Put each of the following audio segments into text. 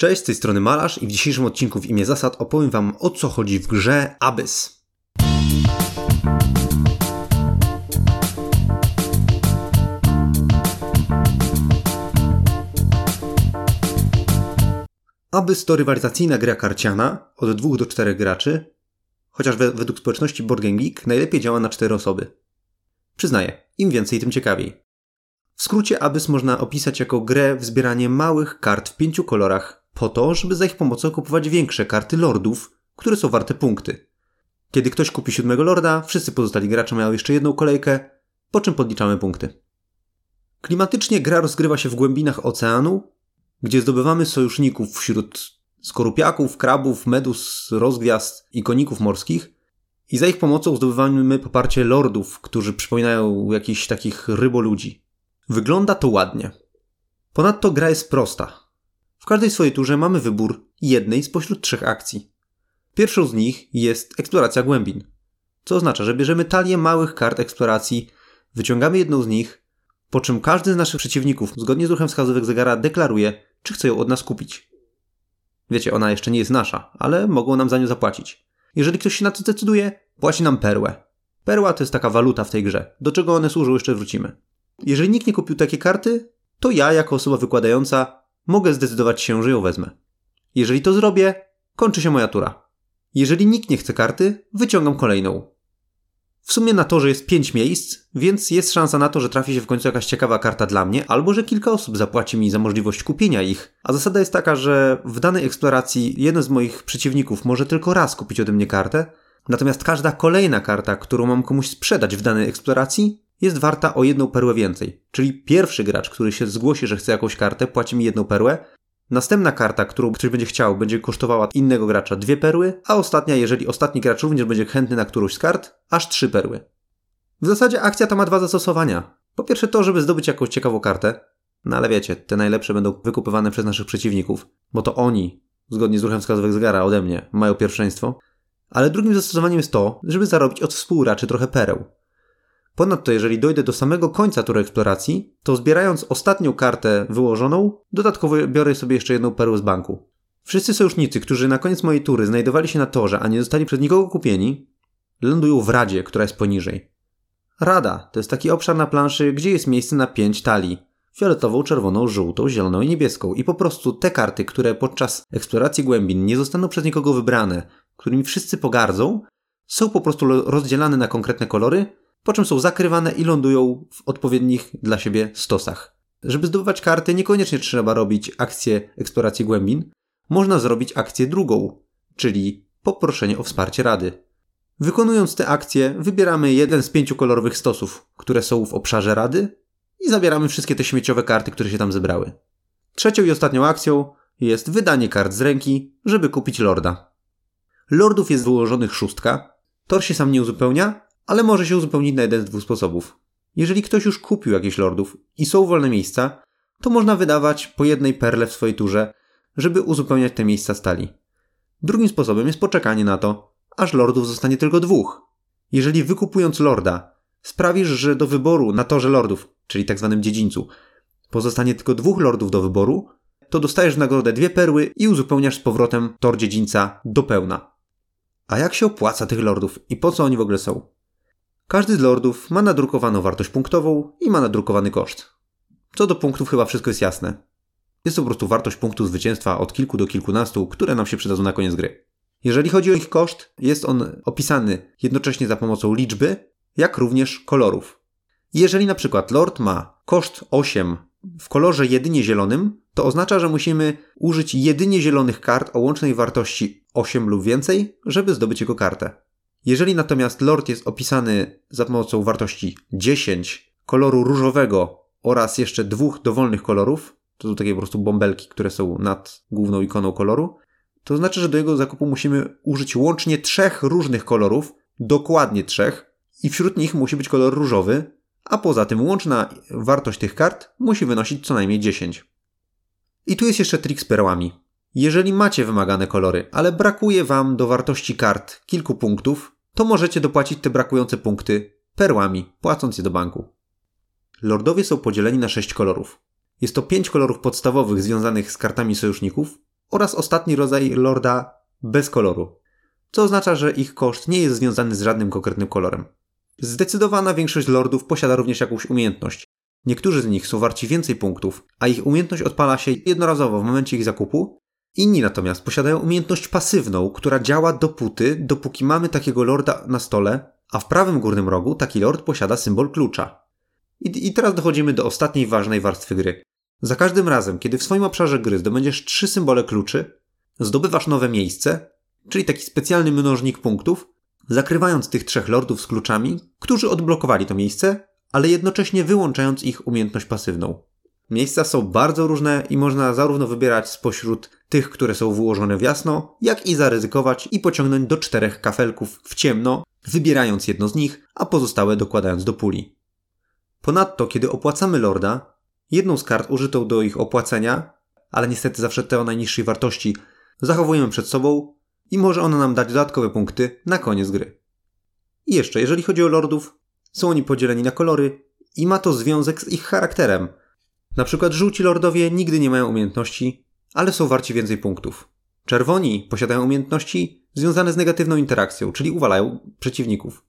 Cześć, z tej strony Malarz i w dzisiejszym odcinku w imię zasad opowiem Wam o co chodzi w grze Abyss. Abyss to rywalizacyjna gra karciana od 2 do 4 graczy, chociaż we, według społeczności Board Geek najlepiej działa na 4 osoby. Przyznaję, im więcej, tym ciekawiej. W skrócie Abyss można opisać jako grę w zbieranie małych kart w pięciu kolorach, po to, żeby za ich pomocą kupować większe karty lordów, które są warte punkty. Kiedy ktoś kupi siódmego lorda, wszyscy pozostali gracze mają jeszcze jedną kolejkę, po czym podliczamy punkty. Klimatycznie gra rozgrywa się w głębinach oceanu, gdzie zdobywamy sojuszników wśród skorupiaków, krabów, medus, rozgwiazd i koników morskich i za ich pomocą zdobywamy poparcie lordów, którzy przypominają jakichś takich ryboludzi. Wygląda to ładnie. Ponadto gra jest prosta. W każdej swojej turze mamy wybór jednej spośród trzech akcji. Pierwszą z nich jest eksploracja głębin, co oznacza, że bierzemy talię małych kart eksploracji, wyciągamy jedną z nich, po czym każdy z naszych przeciwników, zgodnie z ruchem wskazówek zegara, deklaruje, czy chce ją od nas kupić. Wiecie, ona jeszcze nie jest nasza, ale mogą nam za nią zapłacić. Jeżeli ktoś się na to zdecyduje, płaci nam perłę. Perła to jest taka waluta w tej grze. Do czego one służą, jeszcze wrócimy. Jeżeli nikt nie kupił takie karty, to ja, jako osoba wykładająca, mogę zdecydować się, że ją wezmę. Jeżeli to zrobię, kończy się moja tura. Jeżeli nikt nie chce karty, wyciągam kolejną. W sumie na torze jest 5 miejsc, więc jest szansa na to, że trafi się w końcu jakaś ciekawa karta dla mnie, albo że kilka osób zapłaci mi za możliwość kupienia ich. A zasada jest taka, że w danej eksploracji jeden z moich przeciwników może tylko raz kupić ode mnie kartę, natomiast każda kolejna karta, którą mam komuś sprzedać w danej eksploracji, jest warta o jedną perłę więcej. Czyli pierwszy gracz, który się zgłosi, że chce jakąś kartę, płaci mi jedną perłę. Następna karta, którą ktoś będzie chciał, będzie kosztowała innego gracza dwie perły, a ostatnia, jeżeli ostatni gracz również będzie chętny na którąś z kart, aż trzy perły. W zasadzie akcja ta ma dwa zastosowania. Po pierwsze to, żeby zdobyć jakąś ciekawą kartę, no ale wiecie, te najlepsze będą wykupywane przez naszych przeciwników, bo to oni, zgodnie z ruchem wskazówek zegara ode mnie, mają pierwszeństwo. Ale drugim zastosowaniem jest to, żeby zarobić od współgraczy trochę pereł. Ponadto, jeżeli dojdę do samego końca tury eksploracji, to zbierając ostatnią kartę wyłożoną, dodatkowo biorę sobie jeszcze jedną perłę z banku. Wszyscy sojusznicy, którzy na koniec mojej tury znajdowali się na torze, a nie zostali przez nikogo kupieni, lądują w radzie, która jest poniżej. Rada to jest taki obszar na planszy, gdzie jest miejsce na pięć talii. Fioletową, czerwoną, żółtą, zieloną i niebieską. I po prostu te karty, które podczas eksploracji głębin nie zostaną przez nikogo wybrane, którymi wszyscy pogardzą, są po prostu rozdzielane na konkretne kolory po czym są zakrywane i lądują w odpowiednich dla siebie stosach. Żeby zdobywać karty, niekoniecznie trzeba robić akcję eksploracji głębin. Można zrobić akcję drugą, czyli poproszenie o wsparcie rady. Wykonując tę akcję, wybieramy jeden z pięciu kolorowych stosów, które są w obszarze rady i zabieramy wszystkie te śmieciowe karty, które się tam zebrały. Trzecią i ostatnią akcją jest wydanie kart z ręki, żeby kupić lorda. Lordów jest wyłożonych szóstka. Tor się sam nie uzupełnia, ale może się uzupełnić na jeden z dwóch sposobów. Jeżeli ktoś już kupił jakiś lordów i są wolne miejsca, to można wydawać po jednej perle w swojej turze, żeby uzupełniać te miejsca stali. Drugim sposobem jest poczekanie na to, aż lordów zostanie tylko dwóch. Jeżeli wykupując lorda sprawisz, że do wyboru na torze lordów, czyli tak zwanym dziedzińcu, pozostanie tylko dwóch lordów do wyboru, to dostajesz w nagrodę dwie perły i uzupełniasz z powrotem tor dziedzińca do pełna. A jak się opłaca tych lordów i po co oni w ogóle są? Każdy z lordów ma nadrukowaną wartość punktową i ma nadrukowany koszt. Co do punktów chyba wszystko jest jasne. Jest to po prostu wartość punktu zwycięstwa od kilku do kilkunastu, które nam się przydadzą na koniec gry. Jeżeli chodzi o ich koszt, jest on opisany jednocześnie za pomocą liczby, jak również kolorów. Jeżeli na przykład lord ma koszt 8 w kolorze jedynie zielonym, to oznacza, że musimy użyć jedynie zielonych kart o łącznej wartości 8 lub więcej, żeby zdobyć jego kartę. Jeżeli natomiast lord jest opisany za pomocą wartości 10 koloru różowego oraz jeszcze dwóch dowolnych kolorów, to są takie po prostu bąbelki, które są nad główną ikoną koloru, to znaczy, że do jego zakupu musimy użyć łącznie trzech różnych kolorów, dokładnie trzech, i wśród nich musi być kolor różowy, a poza tym łączna wartość tych kart musi wynosić co najmniej 10. I tu jest jeszcze trik z perłami. Jeżeli macie wymagane kolory, ale brakuje Wam do wartości kart kilku punktów, to możecie dopłacić te brakujące punkty perłami, płacąc je do banku. Lordowie są podzieleni na sześć kolorów. Jest to pięć kolorów podstawowych związanych z kartami sojuszników oraz ostatni rodzaj lorda bez koloru, co oznacza, że ich koszt nie jest związany z żadnym konkretnym kolorem. Zdecydowana większość lordów posiada również jakąś umiejętność. Niektórzy z nich są warci więcej punktów, a ich umiejętność odpala się jednorazowo w momencie ich zakupu. Inni natomiast posiadają umiejętność pasywną, która działa dopóty, dopóki mamy takiego lorda na stole, a w prawym górnym rogu taki lord posiada symbol klucza. I, I, teraz dochodzimy do ostatniej ważnej warstwy gry. Za każdym razem, kiedy w swoim obszarze gry zdobędziesz trzy symbole kluczy, zdobywasz nowe miejsce, czyli taki specjalny mnożnik punktów, zakrywając tych trzech lordów z kluczami, którzy odblokowali to miejsce, ale jednocześnie wyłączając ich umiejętność pasywną. Miejsca są bardzo różne i można zarówno wybierać spośród tych, które są wyłożone w jasno, jak i zaryzykować i pociągnąć do czterech kafelków w ciemno, wybierając jedno z nich, a pozostałe dokładając do puli. Ponadto, kiedy opłacamy lorda, jedną z kart użytą do ich opłacenia, ale niestety zawsze te o najniższej wartości, zachowujemy przed sobą i może ona nam dać dodatkowe punkty na koniec gry. I jeszcze, jeżeli chodzi o lordów, są oni podzieleni na kolory i ma to związek z ich charakterem. Na przykład żółci lordowie nigdy nie mają umiejętności, ale są warci więcej punktów. Czerwoni posiadają umiejętności związane z negatywną interakcją, czyli uwalają przeciwników.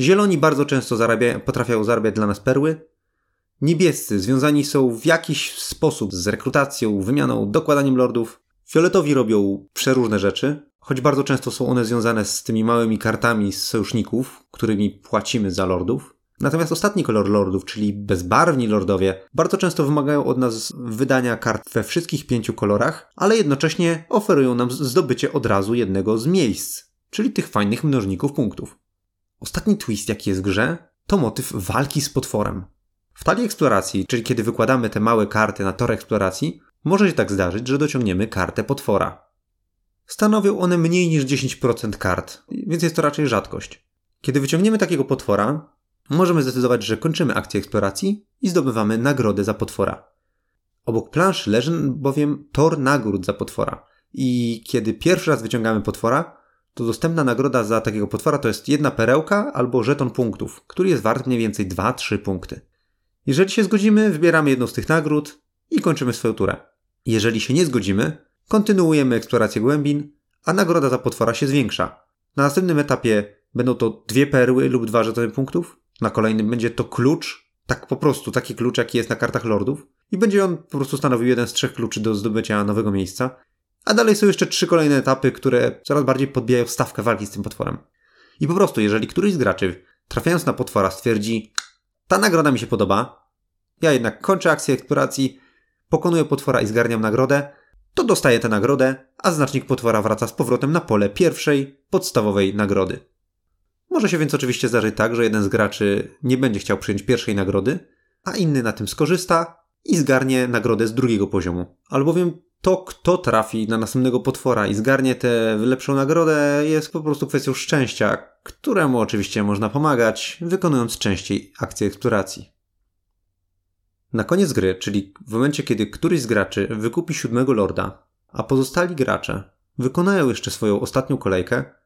Zieloni bardzo często zarabia, potrafią zarabiać dla nas perły. Niebiescy związani są w jakiś sposób z rekrutacją, wymianą, dokładaniem lordów. Fioletowi robią przeróżne rzeczy, choć bardzo często są one związane z tymi małymi kartami z sojuszników, którymi płacimy za lordów. Natomiast ostatni kolor lordów, czyli bezbarwni lordowie, bardzo często wymagają od nas wydania kart we wszystkich pięciu kolorach, ale jednocześnie oferują nam zdobycie od razu jednego z miejsc, czyli tych fajnych mnożników punktów. Ostatni twist, jaki jest w grze, to motyw walki z potworem. W talii eksploracji, czyli kiedy wykładamy te małe karty na tor eksploracji, może się tak zdarzyć, że dociągniemy kartę potwora. Stanowią one mniej niż 10% kart, więc jest to raczej rzadkość. Kiedy wyciągniemy takiego potwora, możemy zdecydować, że kończymy akcję eksploracji i zdobywamy nagrodę za potwora. Obok plansz leży bowiem tor nagród za potwora. I kiedy pierwszy raz wyciągamy potwora, to dostępna nagroda za takiego potwora to jest jedna perełka albo żeton punktów, który jest wart mniej więcej 2-3 punkty. Jeżeli się zgodzimy, wybieramy jedną z tych nagród i kończymy swoją turę. Jeżeli się nie zgodzimy, kontynuujemy eksplorację głębin, a nagroda za potwora się zwiększa. Na następnym etapie będą to dwie perły lub dwa żetony punktów, na kolejnym będzie to klucz, tak po prostu, taki klucz jaki jest na kartach lordów i będzie on po prostu stanowił jeden z trzech kluczy do zdobycia nowego miejsca. A dalej są jeszcze trzy kolejne etapy, które coraz bardziej podbijają stawkę walki z tym potworem. I po prostu, jeżeli któryś z graczy, trafiając na potwora, stwierdzi, ta nagroda mi się podoba, ja jednak kończę akcję eksploracji, pokonuję potwora i zgarniam nagrodę, to dostaje tę nagrodę, a znacznik potwora wraca z powrotem na pole pierwszej, podstawowej nagrody. Może się więc oczywiście zdarzyć tak, że jeden z graczy nie będzie chciał przyjąć pierwszej nagrody, a inny na tym skorzysta i zgarnie nagrodę z drugiego poziomu. Albowiem to, kto trafi na następnego potwora i zgarnie tę lepszą nagrodę, jest po prostu kwestią szczęścia, któremu oczywiście można pomagać, wykonując częściej akcje eksploracji. Na koniec gry, czyli w momencie, kiedy któryś z graczy wykupi siódmego lorda, a pozostali gracze wykonają jeszcze swoją ostatnią kolejkę,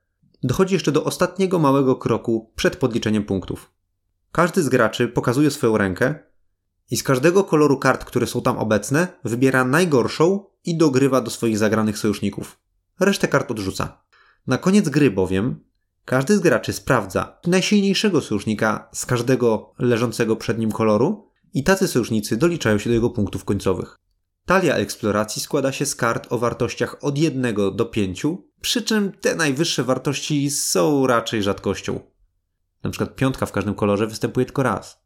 dochodzi jeszcze do ostatniego małego kroku przed podliczeniem punktów. Każdy z graczy pokazuje swoją rękę i z każdego koloru kart, które są tam obecne, wybiera najgorszą i dogrywa do swoich zagranych sojuszników. Resztę kart odrzuca. Na koniec gry bowiem każdy z graczy sprawdza najsilniejszego sojusznika z każdego leżącego przed nim koloru i tacy sojusznicy doliczają się do jego punktów końcowych. Talia eksploracji składa się z kart o wartościach od 1 do 5, przy czym te najwyższe wartości są raczej rzadkością. Na przykład piątka w każdym kolorze występuje tylko raz.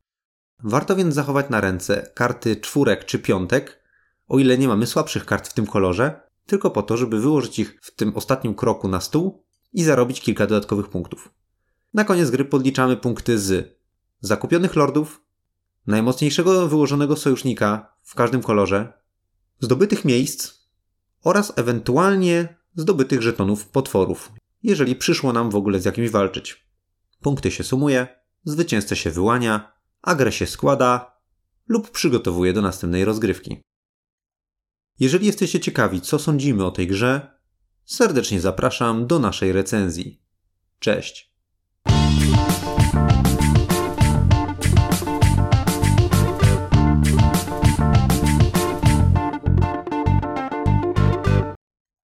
Warto więc zachować na ręce karty czwórek czy piątek, o ile nie mamy słabszych kart w tym kolorze, tylko po to, żeby wyłożyć ich w tym ostatnim kroku na stół i zarobić kilka dodatkowych punktów. Na koniec gry podliczamy punkty z zakupionych lordów, najmocniejszego wyłożonego sojusznika w każdym kolorze, zdobytych miejsc oraz ewentualnie zdobytych żetonów potworów, jeżeli przyszło nam w ogóle z jakimś walczyć. Punkty się sumuje, zwycięzca się wyłania, a grę się składa lub przygotowuje do następnej rozgrywki. Jeżeli jesteście ciekawi, co sądzimy o tej grze, serdecznie zapraszam do naszej recenzji. Cześć!